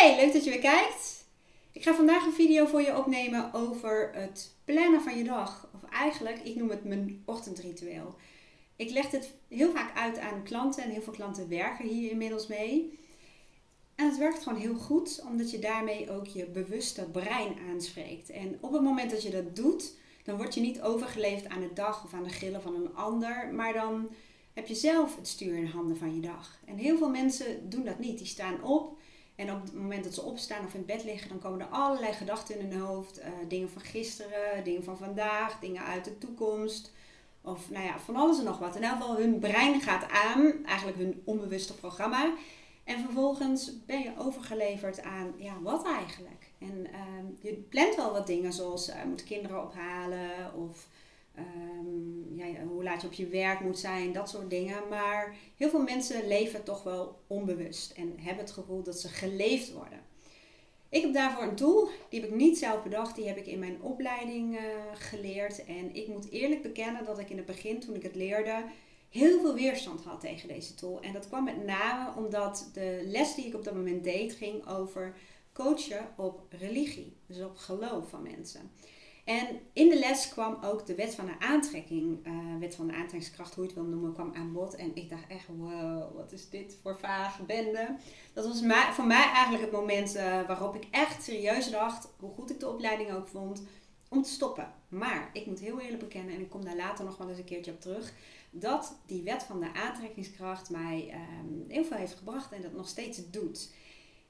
Hey, leuk dat je weer kijkt. Ik ga vandaag een video voor je opnemen over het plannen van je dag. Of eigenlijk, ik noem het mijn ochtendritueel. Ik leg dit heel vaak uit aan klanten en heel veel klanten werken hier inmiddels mee. En het werkt gewoon heel goed, omdat je daarmee ook je bewuste brein aanspreekt. En op het moment dat je dat doet, dan word je niet overgeleefd aan de dag of aan de grillen van een ander, maar dan heb je zelf het stuur in handen van je dag. En heel veel mensen doen dat niet. Die staan op en op het moment dat ze opstaan of in bed liggen, dan komen er allerlei gedachten in hun hoofd. Uh, dingen van gisteren, dingen van vandaag, dingen uit de toekomst. Of nou ja, van alles en nog wat. In elk geval, hun brein gaat aan, eigenlijk hun onbewuste programma. En vervolgens ben je overgeleverd aan, ja, wat eigenlijk? En uh, je plant wel wat dingen zoals, uh, moet kinderen ophalen of ja, hoe laat je op je werk moet zijn, dat soort dingen. Maar heel veel mensen leven toch wel onbewust en hebben het gevoel dat ze geleefd worden. Ik heb daarvoor een tool, die heb ik niet zelf bedacht, die heb ik in mijn opleiding uh, geleerd. En ik moet eerlijk bekennen dat ik in het begin, toen ik het leerde, heel veel weerstand had tegen deze tool. En dat kwam met name omdat de les die ik op dat moment deed ging over coachen op religie, dus op geloof van mensen. En in de les kwam ook de wet van de aantrekking, uh, wet van de aantrekkingskracht, hoe je het wil noemen, kwam aan bod. En ik dacht echt, wow, wat is dit voor vage bende. Dat was voor mij eigenlijk het moment uh, waarop ik echt serieus dacht, hoe goed ik de opleiding ook vond, om te stoppen. Maar ik moet heel eerlijk bekennen, en ik kom daar later nog wel eens een keertje op terug, dat die wet van de aantrekkingskracht mij um, heel veel heeft gebracht en dat nog steeds doet.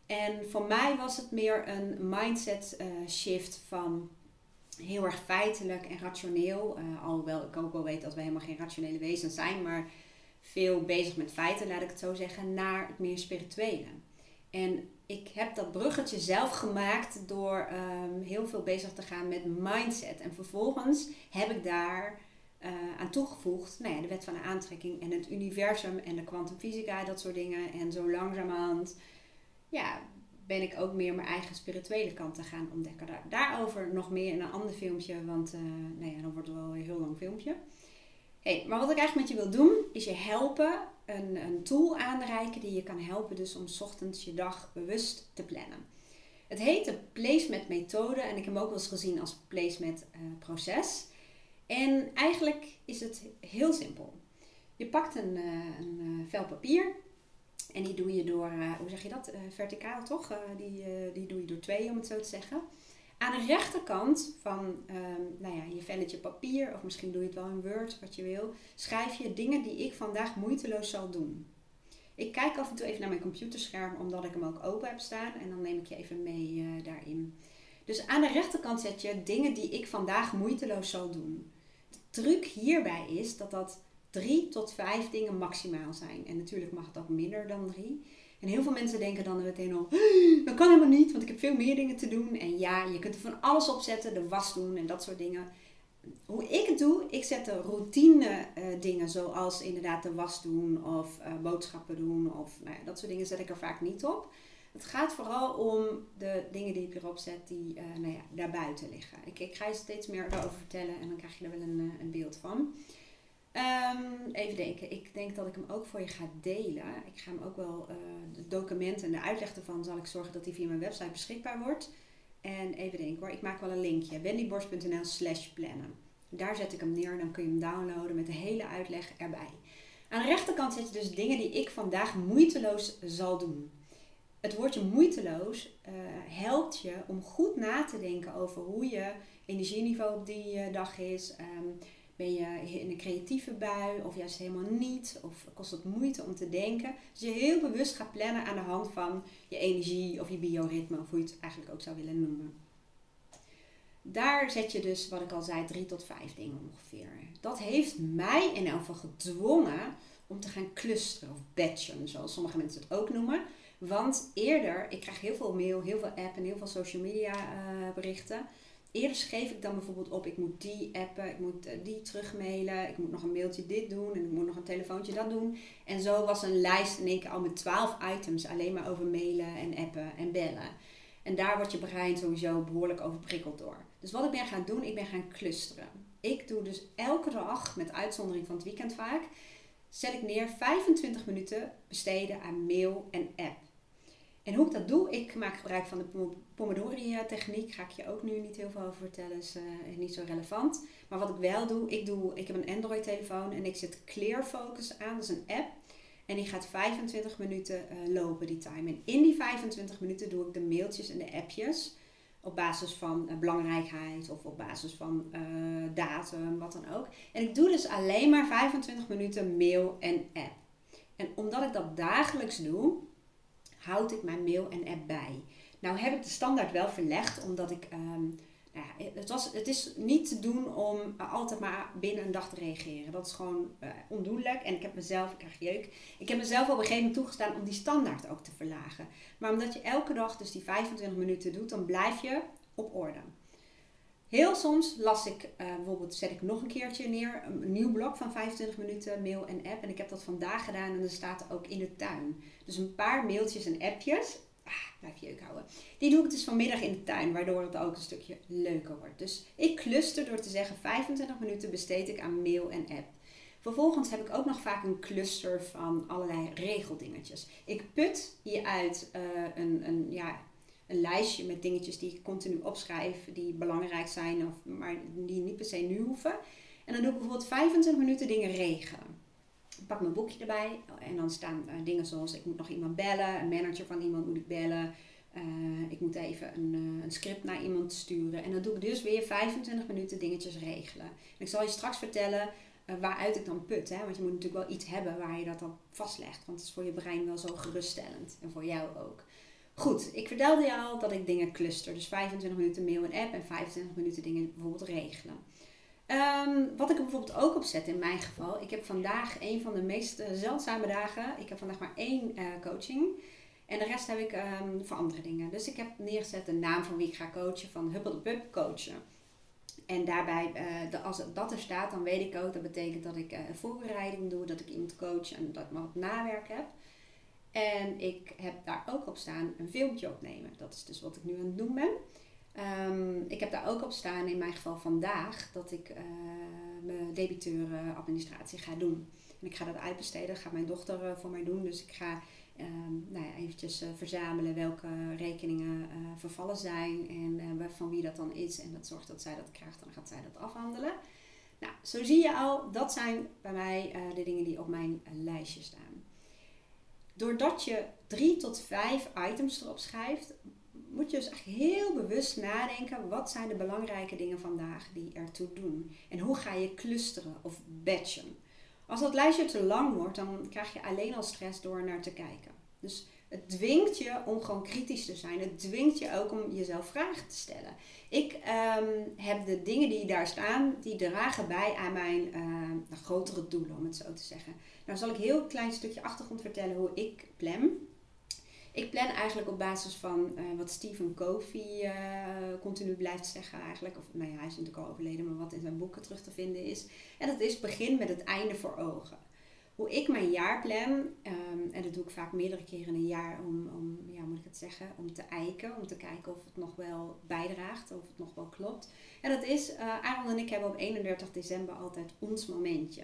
En voor mij was het meer een mindset uh, shift van heel erg feitelijk en rationeel. Uh, alhoewel ik ook wel weet dat we helemaal geen rationele wezens zijn, maar veel bezig met feiten, laat ik het zo zeggen, naar het meer spirituele. En ik heb dat bruggetje zelf gemaakt door um, heel veel bezig te gaan met mindset. En vervolgens heb ik daar uh, aan toegevoegd nou ja, de wet van de aantrekking en het universum en de kwantumfysica, dat soort dingen. En zo langzamerhand ja, ben ik ook meer mijn eigen spirituele kant te gaan ontdekken. Daar, daarover nog meer in een ander filmpje, want uh, nou ja, dan wordt het wel een heel lang filmpje. Maar wat ik eigenlijk met je wil doen, is je helpen, een, een tool aanreiken die je kan helpen dus om ochtends je dag bewust te plannen. Het heet de placement methode en ik heb hem ook wel eens gezien als placement uh, proces. En eigenlijk is het heel simpel. Je pakt een, uh, een vel papier en die doe je door, uh, hoe zeg je dat, uh, verticaal toch? Uh, die, die doe je door twee, om het zo te zeggen. Aan de rechterkant van um, nou ja, je velletje papier, of misschien doe je het wel in Word, wat je wil, schrijf je dingen die ik vandaag moeiteloos zal doen. Ik kijk af en toe even naar mijn computerscherm, omdat ik hem ook open heb staan. En dan neem ik je even mee daarin. Dus aan de rechterkant zet je dingen die ik vandaag moeiteloos zal doen. De truc hierbij is dat dat drie tot vijf dingen maximaal zijn. En natuurlijk mag ook minder dan drie. En heel veel mensen denken dan meteen al, dat kan helemaal niet, want ik heb veel meer dingen te doen. En ja, je kunt er van alles op zetten, de was doen en dat soort dingen. Hoe ik het doe, ik zet de routine uh, dingen zoals inderdaad de was doen of uh, boodschappen doen of nou ja, dat soort dingen zet ik er vaak niet op. Het gaat vooral om de dingen die ik erop zet die uh, nou ja, daarbuiten liggen. Ik, ik ga je steeds meer daarover vertellen en dan krijg je er wel een, een beeld van. Um, even denken. Ik denk dat ik hem ook voor je ga delen. Ik ga hem ook wel, uh, de documenten en de uitleg ervan, zal ik zorgen dat die via mijn website beschikbaar wordt. En even denken hoor, ik maak wel een linkje. wendyborst.nl slash plannen. Daar zet ik hem neer en dan kun je hem downloaden met de hele uitleg erbij. Aan de rechterkant zet je dus dingen die ik vandaag moeiteloos zal doen. Het woordje moeiteloos uh, helpt je om goed na te denken over hoe je energieniveau op die uh, dag is. Um, ben je in een creatieve bui of juist helemaal niet? Of kost het moeite om te denken? Dus je heel bewust gaat plannen aan de hand van je energie of je bioritme, of hoe je het eigenlijk ook zou willen noemen. Daar zet je dus, wat ik al zei, drie tot vijf dingen ongeveer. Dat heeft mij in elk geval gedwongen om te gaan clusteren of batchen, zoals sommige mensen het ook noemen. Want eerder, ik krijg heel veel mail, heel veel app en heel veel social media uh, berichten eerder schreef ik dan bijvoorbeeld op, ik moet die appen, ik moet eh, die terugmailen, ik moet nog een mailtje dit doen en ik moet nog een telefoontje dat doen. En zo was een lijst in één keer al met 12 items alleen maar over mailen en appen en bellen. En daar wordt je brein sowieso behoorlijk overprikkeld door. Dus wat ik ben gaan doen, ik ben gaan clusteren. Ik doe dus elke dag, met uitzondering van het weekend vaak, zet ik neer 25 minuten besteden aan mail en app. En hoe ik dat doe, ik maak gebruik van de Pomodori-techniek. Ga ik je ook nu niet heel veel over vertellen, is uh, niet zo relevant. Maar wat ik wel doe, ik, doe, ik heb een Android-telefoon en ik zet Clear Focus aan. Dat is een app. En die gaat 25 minuten uh, lopen, die time. En in die 25 minuten doe ik de mailtjes en de appjes. Op basis van uh, belangrijkheid of op basis van datum, wat dan ook. En ik doe dus alleen maar 25 minuten mail en app. En omdat ik dat dagelijks doe, houd ik mijn mail en app bij. Nou heb ik de standaard wel verlegd, omdat ik. Um, nou ja, het, was, het is niet te doen om altijd maar binnen een dag te reageren. Dat is gewoon uh, ondoenlijk. En ik heb mezelf, ik krijg jeuk. Ik heb mezelf op een gegeven moment toegestaan om die standaard ook te verlagen. Maar omdat je elke dag dus die 25 minuten doet, dan blijf je op orde. Heel soms las ik, uh, bijvoorbeeld zet ik nog een keertje neer, een nieuw blok van 25 minuten mail en app. En ik heb dat vandaag gedaan en dat staat ook in de tuin. Dus een paar mailtjes en appjes, ah, blijf je jeuk houden. Die doe ik dus vanmiddag in de tuin, waardoor het ook een stukje leuker wordt. Dus ik cluster door te zeggen 25 minuten besteed ik aan mail en app. Vervolgens heb ik ook nog vaak een cluster van allerlei regeldingetjes. Ik put je uit uh, een, een, ja, een lijstje met dingetjes die ik continu opschrijf, die belangrijk zijn, of, maar die niet per se nu hoeven. En dan doe ik bijvoorbeeld 25 minuten dingen regelen. Ik pak mijn boekje erbij en dan staan uh, dingen zoals ik moet nog iemand bellen, een manager van iemand moet ik bellen. Uh, ik moet even een, uh, een, script naar iemand sturen. En dan doe ik dus weer 25 minuten dingetjes regelen. En ik zal je straks vertellen waaruit ik dan put. Hè? Want je moet natuurlijk wel iets hebben waar je dat dan vastlegt. Want het is voor je brein wel zo geruststellend. En voor jou ook. Goed, ik vertelde je al dat ik dingen cluster. Dus 25 minuten mail en app en 25 minuten dingen bijvoorbeeld regelen. Um, wat ik er bijvoorbeeld ook op zet in mijn geval. Ik heb vandaag een van de meest eh, zeldzame dagen. Ik heb vandaag maar één uh, coaching. En de rest heb ik um, voor andere dingen. Dus ik heb neergezet de naam van wie ik ga coachen. Van Huppel de Pub coachen. En daarbij, uh, de, als dat er staat, dan weet ik ook. Dat betekent dat ik een voorbereiding doe. Dat ik iemand coach en dat ik wat nawerk heb. En ik heb daar ook op staan een filmpje opnemen. Dat is dus wat ik nu aan het doen ben. Um, ik heb daar ook op staan, in mijn geval vandaag, dat ik uh, mijn debiteurenadministratie ga doen. En ik ga dat uitbesteden, dat gaat mijn dochter uh, voor mij doen. Dus ik ga um, nou ja, eventjes uh, verzamelen welke rekeningen vervallen zijn en van wie dat dan is. En dat zorgt dat zij dat krijgt, dan gaat zij dat afhandelen. Nou, zo zie je al, dat zijn bij mij de dingen die op mijn lijstje staan doordat je drie tot vijf items erop schrijft, moet je dus echt heel bewust nadenken. Wat zijn de belangrijke dingen vandaag die ertoe doen? En hoe ga je clusteren of batchen? Als dat lijstje te lang wordt, dan krijg je alleen al stress door naar te kijken. Dus het dwingt je om gewoon kritisch te zijn. Het dwingt je ook om jezelf vragen te stellen. Ik um, heb de dingen die daar staan, die dragen bij aan mijn uh, grotere doelen, om het zo te zeggen. Nou zal ik heel klein stukje achtergrond vertellen hoe ik plan. Ik plan eigenlijk op basis van uh, wat Stephen Covey uh, continu blijft zeggen eigenlijk. Of nou ja, hij is natuurlijk al overleden, maar wat in zijn boeken terug te vinden is. En dat is begin met het einde voor ogen hoe ik mijn jaar plan, um, en dat doe ik vaak meerdere keren in een jaar om, om, ja, moet ik het zeggen, om te eiken, om te kijken of het nog wel bijdraagt, of het nog wel klopt. En dat is, uh, Aaron en ik hebben op 31 december altijd ons momentje.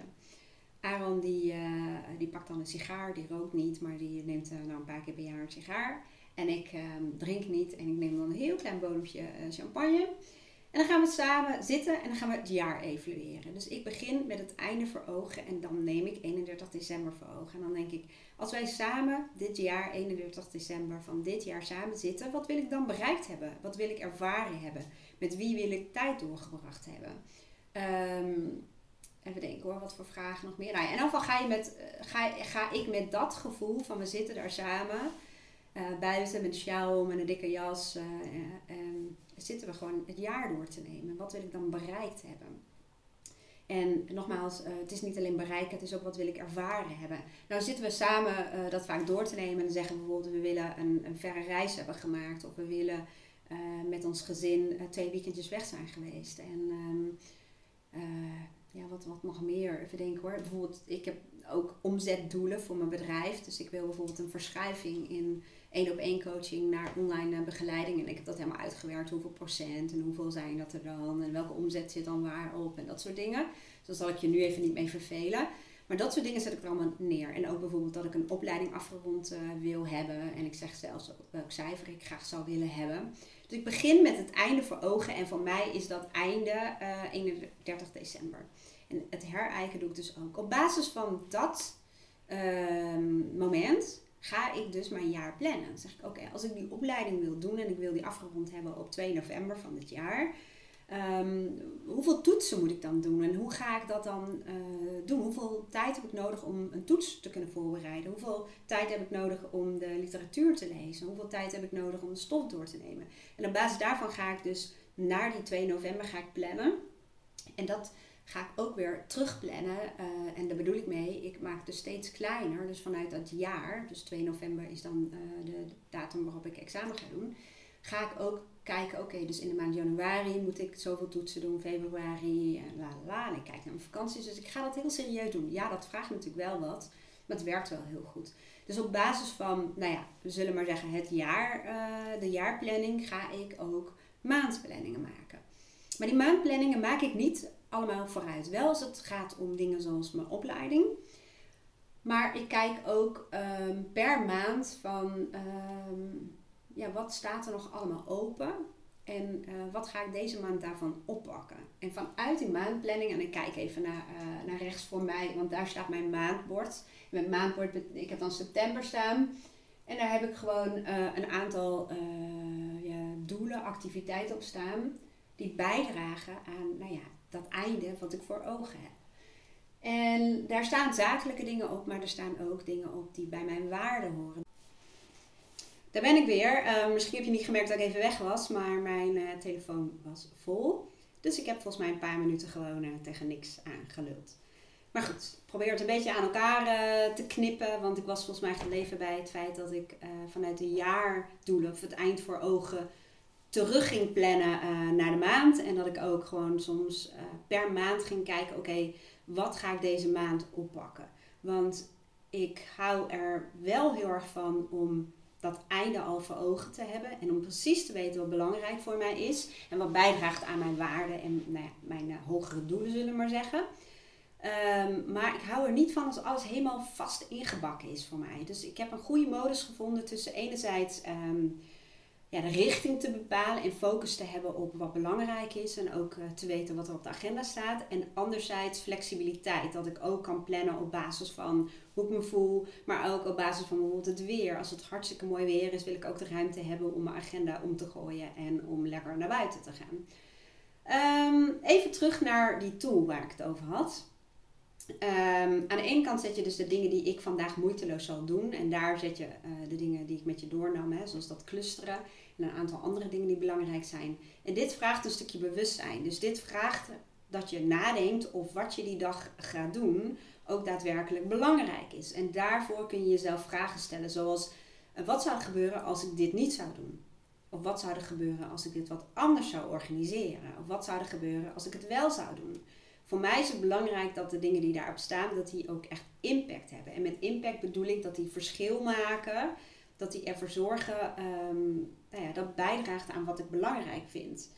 Aaron die, uh, die pakt dan een sigaar, die rookt niet, maar die neemt uh, nou een paar keer per jaar een sigaar. En ik um, drink niet en ik neem dan een heel klein bodempje champagne. En dan gaan we samen zitten en dan gaan we het jaar evalueren. Dus ik begin met het einde voor ogen en dan neem ik 31 december voor ogen. En dan denk ik, als wij samen dit jaar, 31 december van dit jaar samen zitten, wat wil ik dan bereikt hebben? Wat wil ik ervaren hebben? Met wie wil ik tijd doorgebracht hebben? Um, even denken hoor, wat voor vragen nog meer. Nou in ieder geval ga, je met, eh, ga, ga ik met dat gevoel van we zitten daar samen, uh, buiten met een sjaal, met een dikke jas. Uh, zitten we gewoon het jaar door te nemen. Wat wil ik dan bereikt hebben? En nogmaals, uh, het is niet alleen bereiken, het is ook wat wil ik ervaren hebben. Nou zitten we samen uh, dat vaak door te nemen en zeggen bijvoorbeeld we willen een, een verre reis hebben gemaakt of we willen uh, met ons gezin twee weekendjes weg zijn geweest. En um, ja, wat, wat nog meer? Even denken hoor. Bijvoorbeeld, ik heb ook omzetdoelen voor mijn bedrijf. Dus ik wil bijvoorbeeld een verschuiving in één op één coaching naar online begeleiding. En ik heb dat helemaal uitgewerkt. Hoeveel procent en hoeveel zijn dat er dan? En welke omzet zit dan waar op en dat soort dingen. Dus daar zal ik je nu even niet mee vervelen. Maar dat soort dingen zet ik er allemaal neer. En ook bijvoorbeeld dat ik een opleiding afgerond uh, wil hebben. En ik zeg zelfs welk cijfer ik graag zou willen hebben. Dus ik begin met het einde voor ogen. En voor mij is dat einde uh, 31 december. En het herijken doe ik dus ook. Op basis van dat ehm, moment ga ik dus mijn jaar plannen. Dan zeg ik, oké, als ik die opleiding wil doen en ik wil die afgerond hebben op 2 november van dit jaar. Ehm, hoeveel toetsen moet ik dan doen en hoe ga ik dat dan uh, doen? Hoeveel tijd heb ik nodig om een toets te kunnen voorbereiden? Hoeveel tijd heb ik nodig om de literatuur te lezen? Hoeveel tijd heb ik nodig om de stof door te nemen? En op basis daarvan ga ik dus naar die 2 november ga ik plannen. En dat ga ik ook weer terugplannen. Uh, en daar bedoel ik mee, ik maak dus steeds kleiner. Dus vanuit dat jaar, dus 2 november is dan uh, de datum waarop ik examen ga doen. Ga ik ook kijken, oké, dus in de maand januari moet ik zoveel toetsen doen, februari, en la la. En ik kijk naar mijn vakanties. Dus ik ga dat heel serieus doen. Ja, dat vraagt natuurlijk wel wat, maar het werkt wel heel goed. Dus op basis van, nou ja, we zullen maar zeggen het jaar, uh, de jaarplanning, ga ik ook maandplanningen maken. Maar die maandplanningen maak ik niet allemaal vooruit. Wel als het gaat om dingen zoals mijn opleiding. Maar ik kijk ook um, per maand van um, ja, wat staat er nog allemaal open. En uh, wat ga ik deze maand daarvan oppakken? En vanuit die maandplanning, en ik kijk even naar, uh, naar rechts voor mij, want daar staat mijn maandbord. Mijn maandbord, ik heb dan september staan. En daar heb ik gewoon uh, een aantal ja, doelen, activiteiten op staan. Die bijdragen aan nou ja, dat einde wat ik voor ogen heb. En daar staan zakelijke dingen op, maar er staan ook dingen op die bij mijn waarden horen. Daar ben ik weer. Uh, misschien heb je niet gemerkt dat ik even weg was, maar mijn uh, telefoon was vol. Dus ik heb volgens mij een paar minuten gewoon uh, tegen niks aangeluld. Maar goed, probeer het een beetje aan elkaar te knippen. Want ik was volgens mij gebleven bij het feit dat ik vanuit de jaardoelen of het eind voor ogen terug ging plannen uh, naar de maand. En dat ik ook gewoon soms uh, per maand ging kijken: oké, wat ga ik deze maand oppakken? Want ik hou er wel heel erg van om dat einde al voor ogen te hebben. En om precies te weten wat belangrijk voor mij is. En wat bijdraagt aan mijn waarden en nou mijn uh, hogere doelen, zullen we maar zeggen. Um, maar ik hou er niet van als alles helemaal vast ingebakken is voor mij. Dus ik heb een goede modus gevonden tussen enerzijds. Um, richting te bepalen en focus te hebben op wat belangrijk is en ook uh, te weten wat er op de agenda staat. En anderzijds flexibiliteit, dat ik ook kan plannen op basis van hoe ik me voel, maar ook op basis van bijvoorbeeld het weer. Als het hartstikke mooi weer is, wil ik ook de ruimte hebben om mijn agenda om te gooien en om lekker naar buiten te gaan. Um, even terug naar die tool waar ik het over had. Um, aan de ene kant zet je dus de dingen die ik vandaag moeiteloos zal doen. En daar zet je uh, de dingen die ik met je doornam, hè, zoals dat clusteren. En een aantal andere dingen die belangrijk zijn. En dit vraagt een stukje bewustzijn. Dus dit vraagt dat je nadenkt of wat je die dag gaat doen ook daadwerkelijk belangrijk is. En daarvoor kun je jezelf vragen stellen zoals... Uh, wat zou er gebeuren als ik dit niet zou doen? Of wat zou er gebeuren als ik dit wat anders zou organiseren? Of wat zou er gebeuren als ik het wel zou doen? Voor mij is het belangrijk dat de dingen die daarop staan, dat die ook echt impact hebben. En met impact bedoel ik dat die verschil maken, dat die ervoor zorgen, um, nou ja, dat bijdraagt aan wat ik belangrijk vind.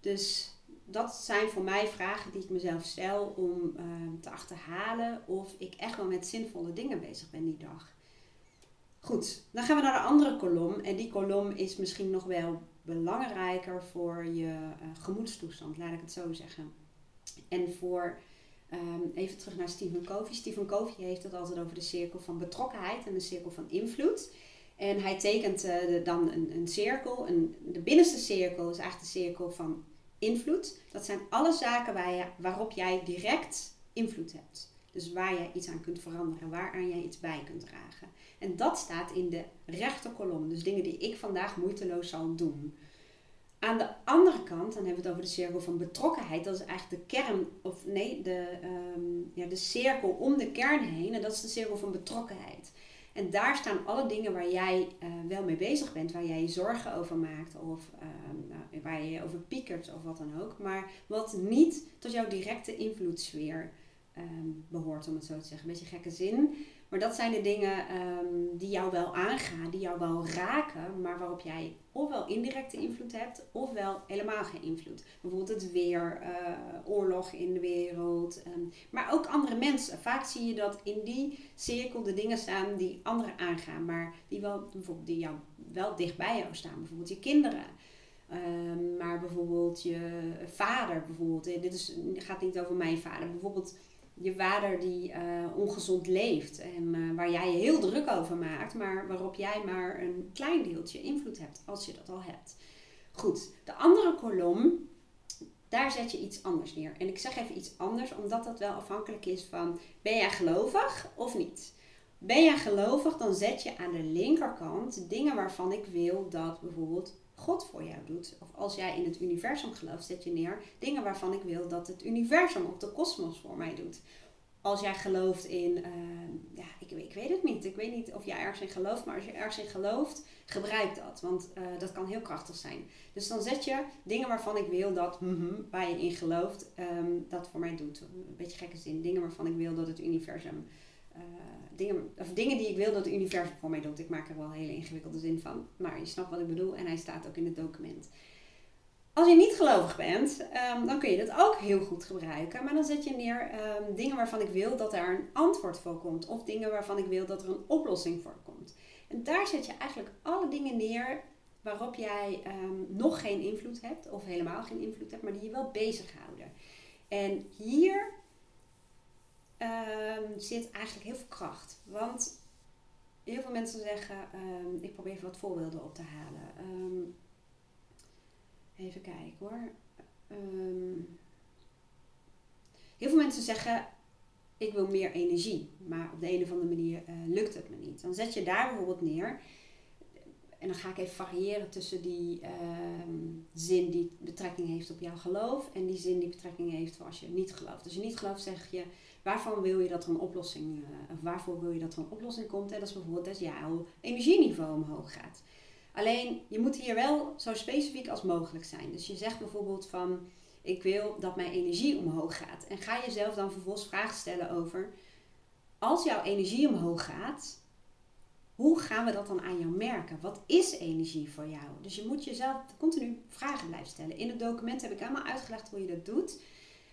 Dus dat zijn voor mij vragen die ik mezelf stel om um, te achterhalen of ik echt wel met zinvolle dingen bezig ben die dag. Goed, dan gaan we naar de andere kolom. En die kolom is misschien nog wel belangrijker voor je uh, gemoedstoestand, laat ik het zo zeggen. En voor, um, even terug naar Stephen Covey. Stephen Covey heeft het altijd over de cirkel van betrokkenheid en de cirkel van invloed. En hij tekent de, dan een, een cirkel. En de binnenste cirkel is eigenlijk de cirkel van invloed. Dat zijn alle zaken waar je, waarop jij direct invloed hebt. Dus waar jij iets aan kunt veranderen, waaraan jij iets bij kunt dragen. En dat staat in de rechterkolom. Dus dingen die ik vandaag moeiteloos zal doen. Aan de andere kant, dan hebben we het over de cirkel van betrokkenheid. Dat is eigenlijk de kern, of nee, de, um, ja, de cirkel om de kern heen. En dat is de cirkel van betrokkenheid. En daar staan alle dingen waar jij uh, wel mee bezig bent, waar jij je zorgen over maakt, of nou, waar je je over piekert of wat dan ook. Maar wat niet tot jouw directe invloedssfeer um, behoort, om het zo te zeggen. Een beetje gekke zin. Maar dat zijn de dingen ehm, die jou wel aangaan, die jou wel raken, maar waarop jij ofwel indirecte invloed hebt, ofwel helemaal geen invloed. Bijvoorbeeld het weer, uh, oorlog in de wereld, ehm, maar ook andere mensen. Vaak zie je dat in die cirkel de dingen staan die anderen aangaan, maar die, wel, bijvoorbeeld die jou wel dicht bij jou staan. Bijvoorbeeld je kinderen. Ehm, maar bijvoorbeeld je vader, bijvoorbeeld. Dit is, gaat niet over mijn vader. Bijvoorbeeld je vader die uh, ongezond leeft en uh, waar jij je heel druk over maakt, maar waarop jij maar een klein deeltje invloed hebt, als je dat al hebt. Goed, de andere kolom, daar zet je iets anders neer. En ik zeg even iets anders, omdat dat wel afhankelijk is van, ben jij gelovig of niet? Ben jij gelovig, dan zet je aan de linkerkant dingen waarvan ik wil dat bijvoorbeeld God voor jou doet. Of als jij in het universum gelooft, zet je neer dingen waarvan ik wil dat het universum of de kosmos voor mij doet. Als jij gelooft in, ehm, ja, ik, ik, weet het niet. Ik weet niet of jij ergens in gelooft, maar als je ergens in gelooft, gebruik dat. Want uh, dat kan heel krachtig zijn. Dus dan zet je dingen waarvan ik wil dat, mm waar je in gelooft, um, dat voor mij doet. Een beetje gekke zin. Dingen waarvan ik wil dat het universum uh, dingen, of dingen die ik wil dat het universum voor mij doet. Ik maak er wel een hele ingewikkelde zin van. Maar je snapt wat ik bedoel en hij staat ook in het document. Als je niet gelovig bent, um, dan kun je dat ook heel goed gebruiken. Maar dan zet je neer um, dingen waarvan ik wil dat er een antwoord voor komt. Of dingen waarvan ik wil dat er een oplossing voor komt. En daar zet je eigenlijk alle dingen neer waarop jij um, nog geen invloed hebt. Of helemaal geen invloed hebt, maar die je wel bezighouden. En hier um, zit eigenlijk heel veel kracht. Want heel veel mensen zeggen, um, ik probeer even wat voorbeelden op te halen. Um, even kijken hoor. heel veel mensen zeggen, ik wil meer energie, maar op de een of andere manier uh, lukt het me niet. Dan zet je daar bijvoorbeeld neer. En dan ga ik even variëren tussen die zin die betrekking heeft op jouw geloof en die zin die betrekking heeft als je niet gelooft. Als je niet gelooft, zeg je waarvan wil je dat er een oplossing, of waarvoor wil je dat er een oplossing komt? En dat is bijvoorbeeld dat jouw energieniveau omhoog gaat. Alleen, je moet hier wel zo specifiek als mogelijk zijn. Dus je zegt bijvoorbeeld van, ik wil dat mijn energie omhoog gaat. En ga jezelf dan vervolgens vragen stellen over, als jouw energie omhoog gaat, hoe gaan we dat dan aan jou merken? Wat is energie voor jou? Dus je moet jezelf continu vragen blijven stellen. In het document heb ik helemaal uitgelegd hoe je dat doet.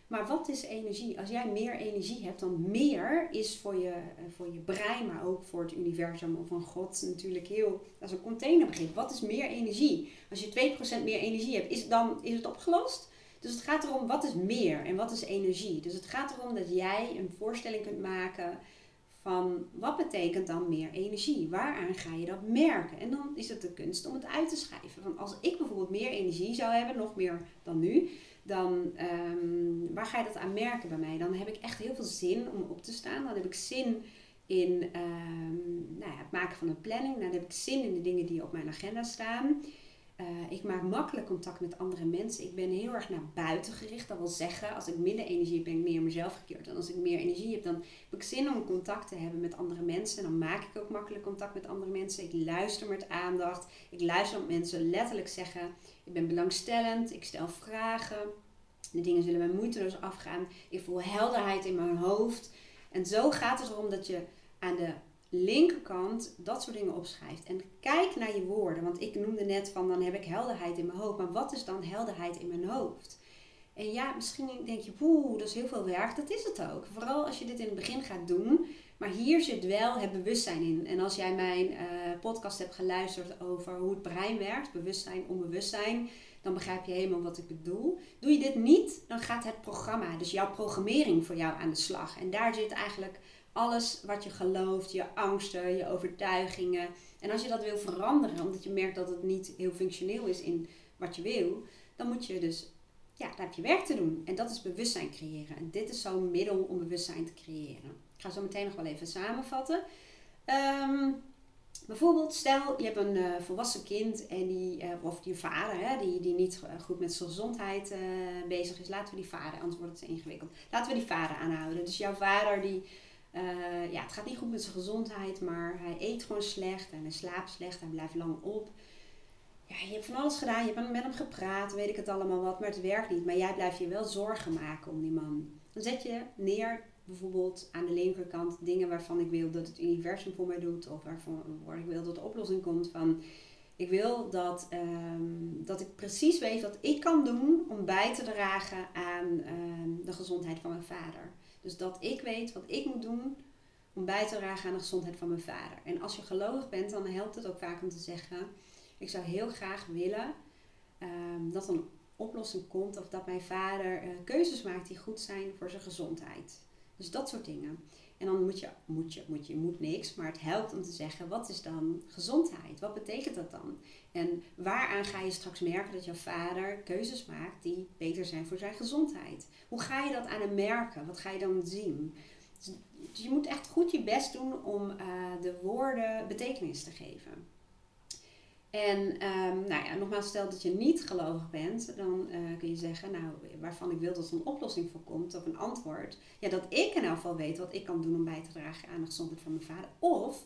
Maar wat is energie? Als jij meer energie hebt, dan meer is voor je, eh, voor je brein, maar ook voor het universum of van God natuurlijk heel, dat is een containerbegrip. Wat is meer energie? Als je 2% meer energie hebt, is, dan is het opgelost. Dus het gaat erom wat is meer en wat is energie. Dus het gaat erom dat jij een voorstelling kunt maken van wat betekent dan meer energie? Waaraan ga je dat merken? En dan is het de kunst om het uit te schrijven. Van als ik bijvoorbeeld meer energie zou hebben, nog meer dan nu, dan um, waar ga je dat aan merken bij mij? Dan heb ik echt heel veel zin om op te staan. Dan heb ik zin in um, nou ja, het maken van een planning. Dan heb ik zin in de dingen die op mijn agenda staan. Uh, ik maak makkelijk contact met andere mensen. Ik ben heel erg naar buiten gericht. Dat wil zeggen, als ik minder energie heb, ben ik meer mezelf gekeerd. En als ik meer energie heb, dan heb ik zin om contact te hebben met andere mensen. Dan maak ik ook makkelijk contact met andere mensen. Ik luister met aandacht. Ik luister op mensen letterlijk zeggen ik ben belangstellend, ik stel vragen. De dingen zullen mij moeiteloos afgaan. Ik voel helderheid in mijn hoofd. En zo gaat het erom dat je aan de linkerkant dat soort dingen opschrijft. En kijk naar je woorden. Want ik noemde net van dan heb ik helderheid in mijn hoofd. Maar wat is dan helderheid in mijn hoofd? En ja, misschien denk je, poeh, dat is heel veel werk. Dat is het ook. Vooral als je dit in het begin gaat doen. Maar hier zit wel het bewustzijn in. En als jij mijn uh, podcast hebt geluisterd over hoe het brein werkt, bewustzijn, onbewustzijn, dan begrijp je helemaal wat ik bedoel. Doe je dit niet, dan gaat het programma, dus jouw programmering voor jou aan de slag. En daar zit eigenlijk alles wat je gelooft, je angsten, je overtuigingen. En als je dat wil veranderen, omdat je merkt dat het niet heel functioneel is in wat je wil, dan moet je dus, ja, daar heb je werk te doen. En dat is bewustzijn creëren. En dit is zo'n middel om bewustzijn te creëren. Ik ga zo meteen nog wel even samenvatten. Um, bijvoorbeeld, stel je hebt een uh, volwassen kind en die, uh, of je vader, hè, die, die niet goed met zijn gezondheid bezig is. Laten we die vader, anders wordt het ingewikkeld. Laten we die vader aanhouden. Dus jouw vader, die, ja, het gaat niet goed met zijn gezondheid, maar hij eet gewoon slecht en hij slaapt slecht, hij blijft lang op. Ja, je hebt van alles gedaan, je hebt met hem gepraat, weet ik het allemaal wat, maar het werkt niet. Maar jij blijft je wel zorgen maken om die man. Dan zet je neer bijvoorbeeld aan de linkerkant dingen waarvan ik wil dat het universum voor mij doet, of waarvan ik wil dat de oplossing komt van ik wil dat, ehm, dat ik precies weet wat ik kan doen om bij te dragen aan ehm, de gezondheid van mijn vader. Dus dat ik weet wat ik moet doen om bij te dragen aan de gezondheid van mijn vader. En als je gelovig bent, dan helpt het ook vaak om te zeggen: Ik zou heel graag willen um, dat een oplossing komt of dat mijn vader uh, keuzes maakt die goed zijn voor zijn gezondheid. Dus dat soort dingen. En dan moet je, moet je, moet je, moet niks, maar het helpt om te zeggen, wat is dan gezondheid? Wat betekent dat dan? En waaraan ga je straks merken dat jouw vader keuzes maakt die beter zijn voor zijn gezondheid? Hoe ga je dat aan hem merken? Wat ga je dan zien? Dus je moet echt goed je best doen om uh, de woorden betekenis te geven. En um, nou ja, nogmaals, stel dat je niet gelovig bent, dan uh, kun je zeggen, nou, waarvan ik wil dat er een oplossing voor komt of een antwoord. Ja, dat ik in elk geval weet wat ik kan doen om bij te dragen aan de gezondheid van mijn vader. Of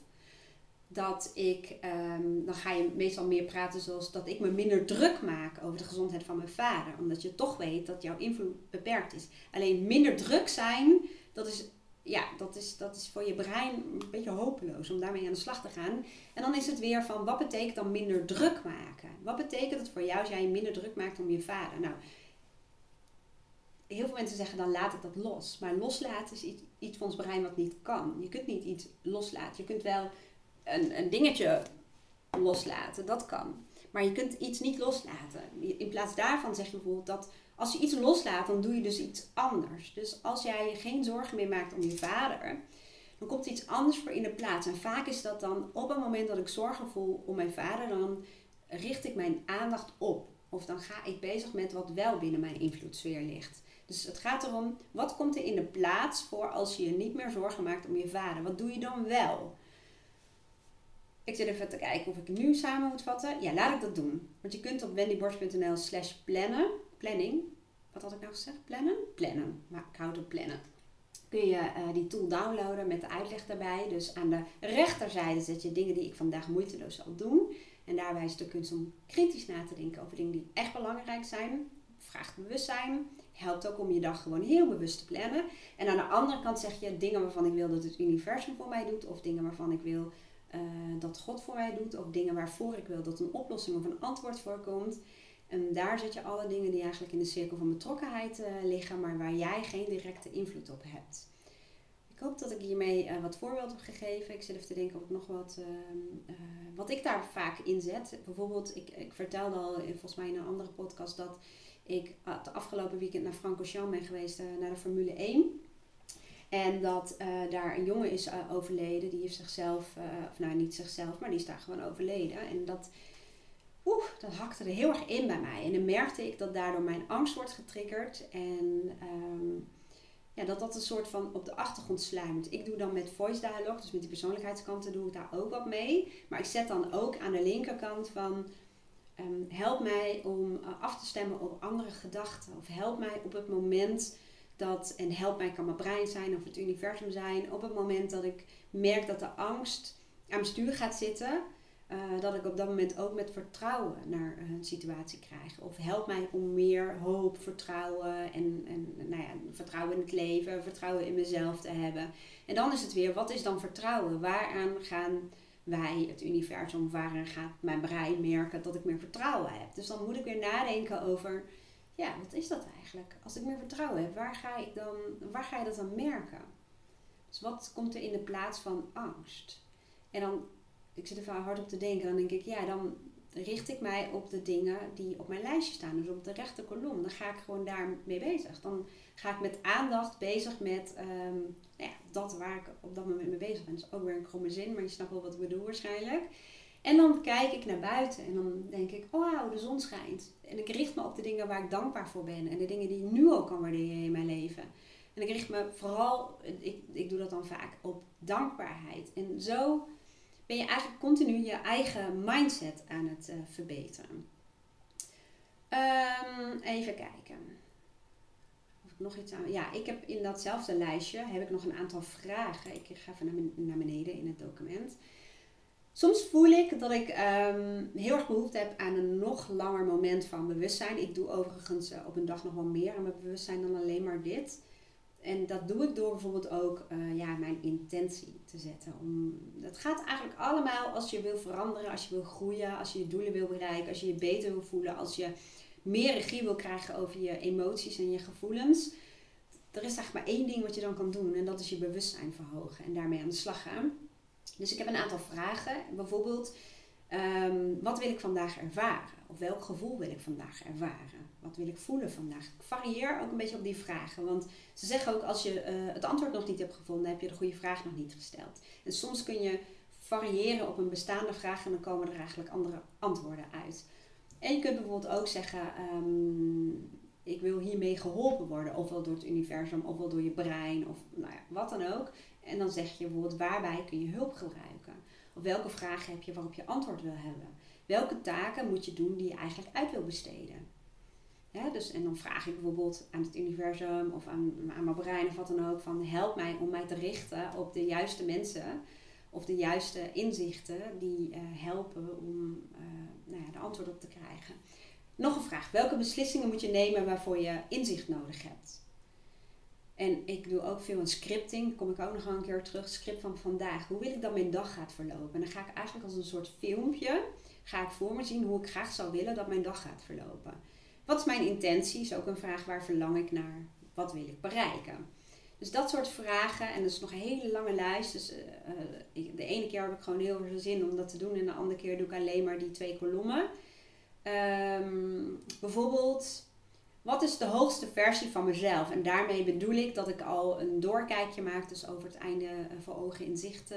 dat ik, um, dan ga je meestal meer praten zoals dat ik me minder druk maak over de gezondheid van mijn vader. Omdat je toch weet dat jouw invloed beperkt is. Alleen minder druk zijn, dat is ja, dat is, dat is voor je brein een beetje hopeloos om daarmee aan de slag te gaan. En dan is het weer van, wat betekent dan minder druk maken? Wat betekent het voor jou als jij minder druk maakt om je vader? Nou, heel veel mensen zeggen dan laat ik dat los. Maar loslaten is iets, iets van ons brein wat niet kan. Je kunt niet iets loslaten. Je kunt wel een, een dingetje loslaten, dat kan. Maar je kunt iets niet loslaten. In plaats daarvan zeg je bijvoorbeeld dat als je iets loslaat, dan doe je dus iets anders. Dus als jij je geen zorgen meer maakt om je vader, dan komt iets anders voor in de plaats. En vaak is dat dan op het moment dat ik zorgen voel om mijn vader, dan richt ik mijn aandacht op. Of dan ga ik bezig met wat wel binnen mijn invloedssfeer ligt. Dus het gaat erom, wat komt er in de plaats voor als je je niet meer zorgen maakt om je vader? Wat doe je dan wel? Ik zit even te kijken of ik nu samen moet vatten. Ja, laat ik dat doen. Want je kunt op wendyborst.nl slash plannen planning. Wat had ik nou gezegd? Plannen? Plannen. Maar ik hou het plannen. Kun je uh, die tool downloaden met de uitleg daarbij. Dus aan de rechterzijde zet je dingen die ik vandaag moeiteloos zal doen. En daarbij is het de kunst om kritisch na te denken over dingen die echt belangrijk zijn. Vraagt bewustzijn. Helpt ook om je dag gewoon heel bewust te plannen. En aan de andere kant zeg je dingen waarvan ik wil dat het universum voor mij doet. Of dingen waarvan ik wil uh, dat God voor mij doet. Of dingen waarvoor ik wil dat een oplossing of een antwoord voorkomt. En daar zet je alle dingen die eigenlijk in de cirkel van betrokkenheid uh, liggen, maar waar jij geen directe invloed op hebt. Ik hoop dat ik hiermee uh, wat voorbeeld heb gegeven. Ik zit even te denken of nog wat, uh, wat ik daar vaak inzet. Bijvoorbeeld, ik, ik vertelde al volgens mij in een andere podcast dat ik het afgelopen weekend naar Francorchamps ben geweest, naar de Formule 1. En dat daar een jongen is overleden, die heeft zichzelf, of nou niet zichzelf, maar die is daar gewoon overleden. En dat oeh, dat hakte er heel erg in bij mij. En dan merkte ik dat daardoor mijn angst wordt getriggerd. En ehm, ja, dat dat een soort van op de achtergrond sluimt. Ik doe dan met voice dialogue, dus met die persoonlijkheidskanten doe ik daar ook wat mee. Maar ik zet dan ook aan de linkerkant van... Um, help mij om uh, af te stemmen op andere gedachten. Of help mij op het moment dat... En help mij kan mijn brein zijn of het universum zijn. Op het moment dat ik merk dat de angst aan mijn stuur gaat zitten uh, dat ik op dat moment ook met vertrouwen naar een situatie krijg. Of help mij om meer hoop, vertrouwen en, en nou ja, vertrouwen in het leven, vertrouwen in mezelf te hebben. En dan is het weer, wat is dan vertrouwen? Waaraan gaan wij, het universum, waaraan gaat mijn brein merken dat ik meer vertrouwen heb? Dus dan moet ik weer nadenken over, ja, wat is dat eigenlijk? Als ik meer vertrouwen heb, waar ga, ik dan, waar ga je dat dan merken? Dus wat komt er in de plaats van angst? En dan ik zit er vaak hard op te denken. Dan denk ik, ja, dan richt ik mij op de dingen die op mijn lijstje staan. Dus op de rechte kolom. Dan ga ik gewoon daarmee bezig. Dan ga ik met aandacht bezig met um, ja, dat waar ik op dat moment mee bezig ben. Dat is ook weer een kromme zin, maar je snapt wel wat ik bedoel waarschijnlijk. En dan kijk ik naar buiten en dan denk ik, oh wauw, de zon schijnt. En ik richt me op de dingen waar ik dankbaar voor ben. En de dingen die ik nu al kan waarderen in mijn leven. En ik richt me vooral, ik, ik doe dat dan vaak, op dankbaarheid. En zo ben je eigenlijk continu je eigen mindset aan het uh, verbeteren. Um, even kijken. Of ik nog iets aan. Ja, ik heb in datzelfde lijstje heb ik nog een aantal vragen. Ik ga even naar beneden in het document. Soms voel ik dat ik um, heel erg behoefte heb aan een nog langer moment van bewustzijn. Ik doe overigens uh, op een dag nog wel meer aan mijn bewustzijn dan alleen maar dit. En dat doe ik door bijvoorbeeld ook uh, ja, mijn intentie te zetten. Om, het gaat eigenlijk allemaal als je wil veranderen, als je wil groeien, als je je doelen wil bereiken, als je je beter wil voelen, als je meer regie wil krijgen over je emoties en je gevoelens. Er is eigenlijk maar één ding wat je dan kan doen en dat is je bewustzijn verhogen en daarmee aan de slag gaan. Dus ik heb een aantal vragen. Bijvoorbeeld, um, wat wil ik vandaag ervaren? Of welk gevoel wil ik vandaag ervaren? Wat wil ik voelen vandaag? Ik varieer ook een beetje op die vragen. Want ze zeggen ook, als je uh, het antwoord nog niet hebt gevonden, heb je de goede vraag nog niet gesteld. En soms kun je variëren op een bestaande vraag en dan komen er eigenlijk andere antwoorden uit. En je kunt bijvoorbeeld ook zeggen, um, ik wil hiermee geholpen worden. Ofwel door het universum, ofwel door je brein, of nou ja, wat dan ook. En dan zeg je bijvoorbeeld, waarbij kun je hulp gebruiken? Of welke vragen heb je waarop je antwoord wil hebben? Welke taken moet je doen die je eigenlijk uit wil besteden? Dus, en dan vraag ik bijvoorbeeld aan het universum of aan, aan mijn brein of wat dan ook van help mij om mij te richten op de juiste mensen of de juiste inzichten die uh, helpen om uh, nou ja, de antwoord op te krijgen. Nog een vraag. Welke beslissingen moet je nemen waarvoor je inzicht nodig hebt? En ik doe ook veel een scripting. Kom ik ook nog een keer terug. Script van vandaag. Hoe wil ik dat mijn dag gaat verlopen? En dan ga ik eigenlijk als een soort filmpje ga ik voor me zien hoe ik graag zou willen dat mijn dag gaat verlopen. Wat is mijn intentie? Is ook een vraag waar verlang ik naar? Wat wil ik bereiken? Dus dat soort vragen. En dat is nog een hele lange lijst. Dus uh, de ene keer heb ik gewoon heel veel zin om dat te doen. En de andere keer doe ik alleen maar die twee kolommen. Um, bijvoorbeeld, wat is de hoogste versie van mezelf? En daarmee bedoel ik dat ik al een doorkijkje maak. Dus over het einde uh, voor ogen in zicht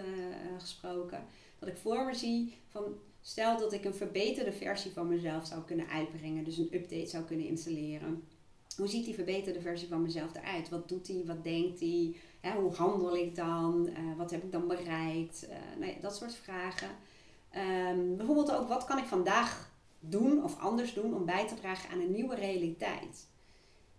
gesproken. Dat ik voor me zie van Stel dat ik een verbeterde versie van mezelf zou kunnen uitbrengen, dus een update zou kunnen installeren. Hoe ziet die verbeterde versie van mezelf eruit? Wat doet hij? Wat denkt hij? hoe handel ik dan? Uh, wat heb ik dan bereikt? Uh, nou ja, dat soort vragen. Um, bijvoorbeeld ook, wat kan ik vandaag doen of anders doen om bij te dragen aan een nieuwe realiteit?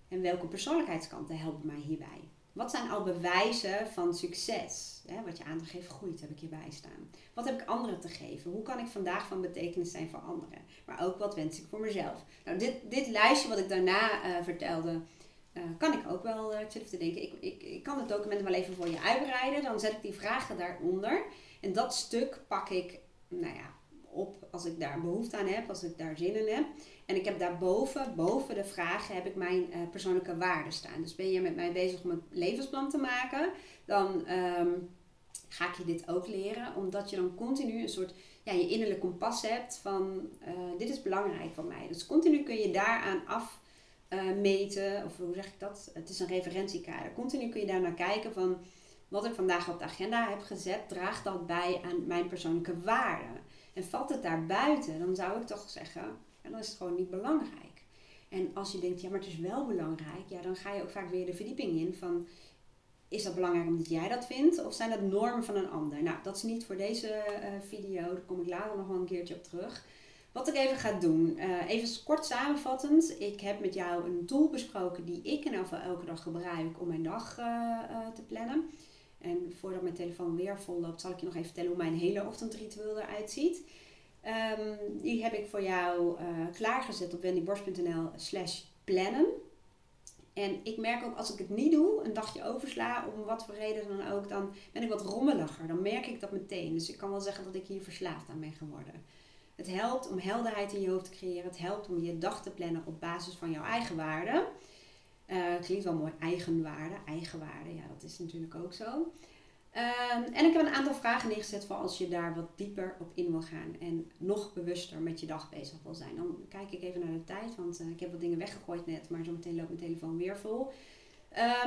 En welke persoonlijkheidskanten helpen mij hierbij? Wat zijn al bewijzen van succes? Wat je aandacht geeft groeit, heb ik hierbij staan. Wat heb ik anderen te geven? Hoe kan ik vandaag van betekenis zijn voor anderen? Maar ook wat wens ik voor mezelf? Nou, dit, dit lijstje wat ik daarna uh, vertelde, uh, kan ik ook wel, uh, ik zit te denken, ik, ik, ik kan het document wel even voor je uitbreiden. Dan zet ik die vragen daaronder. En dat stuk pak ik, nou ja, op als ik daar behoefte aan heb, als ik daar zin in heb. En ik heb daarboven, boven de vragen, heb ik mijn uh, persoonlijke waarden staan. Dus ben je met mij bezig om een levensplan te maken, dan um, ga ik je dit ook leren. Omdat je dan continu een soort, ja, je innerlijk kompas hebt van, uh, dit is belangrijk voor mij. Dus continu kun je daaraan afmeten, uh, of hoe zeg ik dat? Het is een referentiekader. Continu kun je daar naar kijken van, wat ik vandaag op de agenda heb gezet, draagt dat bij aan mijn persoonlijke waarden. En valt het daar buiten, dan zou ik toch zeggen, en dan is het gewoon niet belangrijk. En als je denkt, ja, maar het is wel belangrijk, ja, dan ga je ook vaak weer de verdieping in van, is dat belangrijk omdat jij dat vindt of zijn dat normen van een ander? Nou, dat is niet voor deze uh, video, daar kom ik later nog wel een keertje op terug. Wat ik even ga doen, uh, even kort samenvattend. Ik heb met jou een tool besproken die ik in elke dag gebruik om mijn dag uh, te plannen. En voordat mijn telefoon weer vol loopt, zal ik je nog even vertellen hoe mijn hele ochtendritueel eruit ziet. Um, die heb ik voor jou uh, klaargezet op wendyborst.nl slash plannen. En ik merk ook als ik het niet doe, een dagje oversla, om wat voor reden dan ook, dan ben ik wat rommeliger. Dan merk ik dat meteen. Dus ik kan wel zeggen dat ik hier verslaafd aan ben geworden. Het helpt om helderheid in je hoofd te creëren. Het helpt om je dag te plannen op basis van jouw eigen waarden. Uh, klinkt wel mooi, eigenwaarde, eigenwaarde, ja dat is natuurlijk ook zo. Um, en ik heb een aantal vragen neergezet voor als je daar wat dieper op in wil gaan en nog bewuster met je dag bezig wil zijn. Dan kijk ik even naar de tijd, want uh, ik heb wat dingen weggegooid net, maar zometeen loopt mijn telefoon weer vol.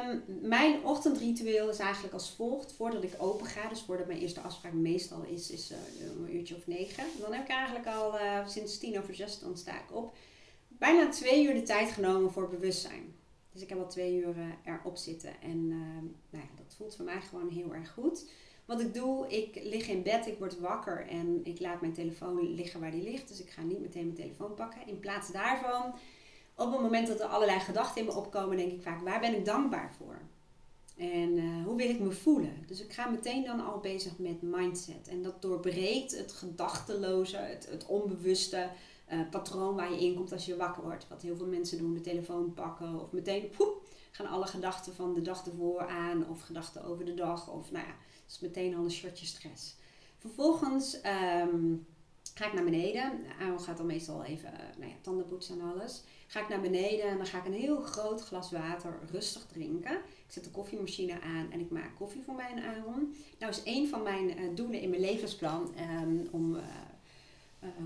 Um, mijn ochtendritueel is eigenlijk als volgt. Voordat ik open ga, dus voordat mijn eerste afspraak meestal is, is uh, een uurtje of negen. Dan heb ik eigenlijk al sinds tien over zes, dan sta ik op. Bijna twee uur de tijd genomen voor bewustzijn. Dus ik heb al twee uur erop zitten. En uh, nou ja, dat voelt voor mij gewoon heel erg goed. Wat ik doe, ik lig in bed, ik word wakker en ik laat mijn telefoon liggen waar die ligt. Dus ik ga niet meteen mijn telefoon pakken. In plaats daarvan, op het moment dat er allerlei gedachten in me opkomen, denk ik vaak, waar ben ik dankbaar voor? En uh, hoe wil ik me voelen? Dus ik ga meteen dan al bezig met mindset. En dat doorbreekt het gedachteloze, het, het onbewuste, uh, patroon waar je in komt als je wakker wordt. Wat heel veel mensen doen, de telefoon pakken of meteen poep, gaan alle gedachten van de dag ervoor aan of gedachten over de dag. Of nou ja, dat is meteen al een shotje stress. Vervolgens ehm, ga ik naar beneden. Aaron gaat dan meestal even nou ja, tanden poetsen en alles. Ga ik naar beneden en dan ga ik een heel groot glas water rustig drinken. Ik zet de koffiemachine aan en ik maak koffie voor mij en Aaron. Nou is een van mijn uh, doelen in mijn levensplan um, om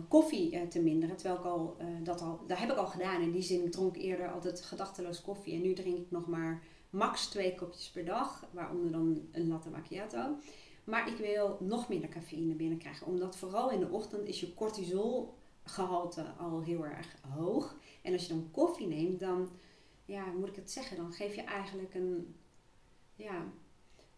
koffie te minderen. Terwijl ik al, dat al, dat heb ik al gedaan. In die zin dronk ik eerder altijd gedachteloos koffie. En nu drink ik nog maar max twee kopjes per dag. Waaronder dan een latte macchiato. Maar ik wil nog minder cafeïne binnenkrijgen. Omdat vooral in de ochtend is je cortisolgehalte al heel erg hoog. En als je dan koffie neemt, dan, ja, moet ik het zeggen? Dan geef je eigenlijk een, ja,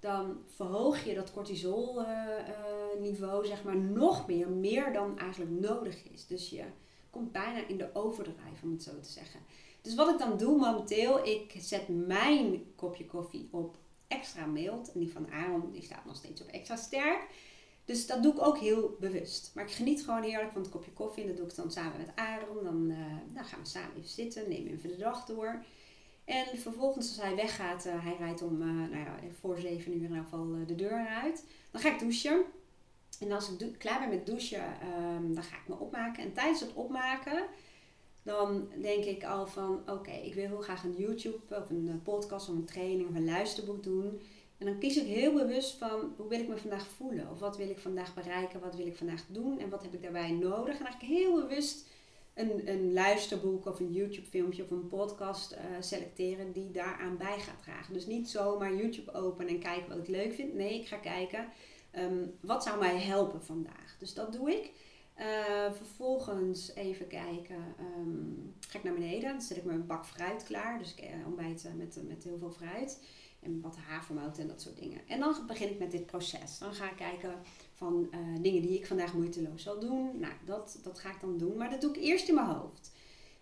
dan verhoog je dat cortisolniveau, uh, zeg maar, nog meer. Meer dan eigenlijk nodig is. Dus je komt bijna in de overdrijf, om het zo te zeggen. Dus wat ik dan doe momenteel, ik zet mijn kopje koffie op extra mild. En die van Aaron die staat nog steeds op extra sterk. Dus dat doe ik ook heel bewust. Maar ik geniet gewoon heerlijk van het kopje koffie. En dat doe ik dan samen met Aaron. Dan, uh, dan gaan we samen even zitten, nemen even de dag door. En vervolgens als hij weggaat, uh, hij rijdt om uh, nou ja, voor 7 uur in ieder geval de deur uit. Dan ga ik douchen. En als ik klaar ben met douchen, um, dan ga ik me opmaken. En tijdens het opmaken dan denk ik al van oké, ik wil heel graag een YouTube of een podcast of een training of een luisterboek doen. En dan kies ik heel bewust van hoe wil ik me vandaag voelen? Of wat wil ik vandaag bereiken? Wat wil ik vandaag doen? En wat heb ik daarbij nodig? En eigenlijk heel bewust een, een luisterboek of een YouTube filmpje of een podcast uh, selecteren die daaraan bij gaat dragen. Dus niet zomaar YouTube openen en kijken wat ik leuk vind. Nee, ik ga kijken um, wat zou mij helpen vandaag. Dus dat doe ik. Uh, vervolgens even kijken, um, ga ik naar beneden. Dan zet ik mijn bak fruit klaar. Dus ik uh, ontbijt met, met heel veel fruit. En wat havermout en dat soort dingen. En dan begin ik met dit proces. Dan ga ik kijken van uh, dingen die ik vandaag moeiteloos zal doen. Nou, dat, dat ga ik dan doen. Maar dat doe ik eerst in mijn hoofd.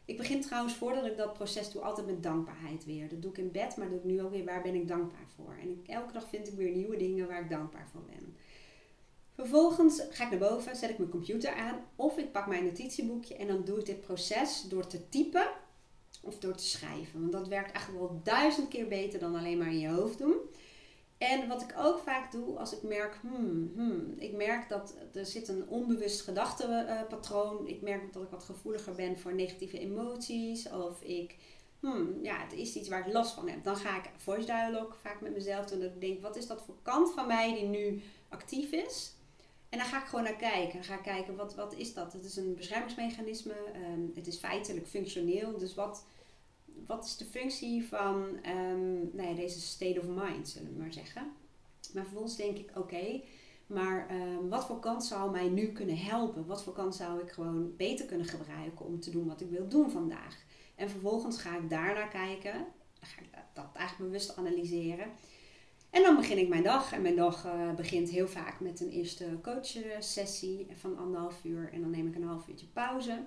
Ik begin trouwens voordat ik dat proces doe altijd met dankbaarheid weer. Dat doe ik in bed, maar dat doe ik nu ook weer waar ben ik dankbaar voor. En elke dag vind ik weer nieuwe dingen waar ik dankbaar voor ben. Vervolgens ga ik naar boven, zet ik mijn computer aan of ik pak mijn notitieboekje en dan doe ik dit proces door te typen of door te schrijven. Want dat werkt eigenlijk wel duizend keer beter dan alleen maar in je hoofd doen. En wat ik ook vaak doe als ik merk, hmm, hmm, ik merk dat er zit een onbewust gedachtenpatroon. Ik merk dat ik wat gevoeliger ben voor negatieve emoties. Of ik, hmm, ja, het is iets waar ik last van heb. Dan ga ik voice dialogue vaak met mezelf doen. Dat ik denk, wat is dat voor kant van mij die nu actief is? En dan ga ik gewoon naar kijken. Ga ik kijken, wat, wat is dat? Het is een beschermingsmechanisme. Um, het is feitelijk functioneel. Dus wat, wat is de functie van um, nou ja, deze state of mind, zullen we maar zeggen. Maar vervolgens denk ik, oké, maar um, wat voor kant zou mij nu kunnen helpen? Wat voor kant zou ik gewoon beter kunnen gebruiken om te doen wat ik wil doen vandaag? En vervolgens ga ik daarnaar kijken. Ga ik dat eigenlijk bewust analyseren. En dan begin ik mijn dag. En mijn dag uh, begint heel vaak met een eerste coachsessie van anderhalf uur. En dan neem ik een half uurtje pauze.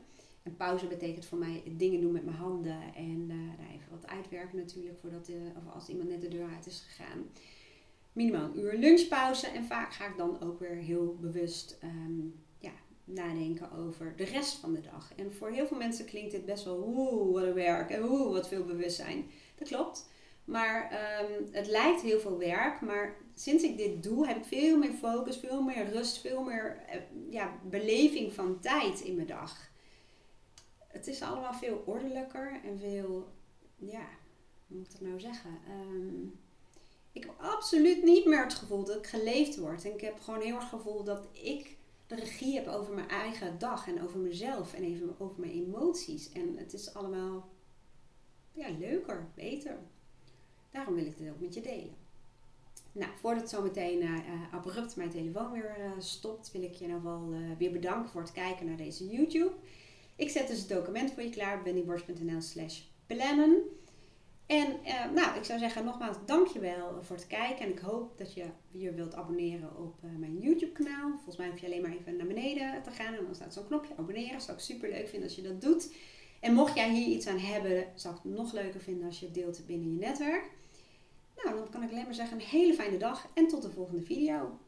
En pauze betekent voor mij dingen doen met mijn handen. En uh, even wat uitwerken natuurlijk, voordat de, of als iemand net de deur uit is gegaan. Minimaal een uur lunchpauze. En vaak ga ik dan ook weer heel bewust um, ja, nadenken over de rest van de dag. En voor heel veel mensen klinkt dit best wel, oeh, wat een werk. En oeh, wat veel bewustzijn. Dat klopt. Maar um, het lijkt heel veel werk. Maar sinds ik dit doe, heb ik veel meer focus, veel meer rust, veel meer uh, ja, beleving van tijd in mijn dag. Het is allemaal veel ordelijker en veel, ja, hoe moet ik dat nou zeggen? Um, ik heb absoluut niet meer het gevoel dat ik geleefd word. En ik heb gewoon heel erg het gevoel dat ik de regie heb over mijn eigen dag en over mezelf en even over mijn emoties. En het is allemaal ja, leuker, beter. Daarom wil ik dit ook met je delen. Nou, voordat zo meteen uh, abrupt mijn telefoon weer uh, stopt, wil ik je nou wel weer bedanken voor het kijken naar deze YouTube. Ik zet dus het document voor je klaar, bennyborst.nl slash plannen. En nou, ik zou zeggen nogmaals dankjewel voor het kijken. En ik hoop dat je je wilt abonneren op mijn YouTube kanaal. Volgens mij hoef je alleen maar even naar beneden te gaan en dan staat zo'n knopje abonneren. Zou ik super leuk vinden als je dat doet. En mocht jij hier iets aan hebben, zou ik het nog leuker vinden als je het deelt binnen je netwerk. Nou, dan kan ik alleen maar zeggen een hele fijne dag en tot de volgende video.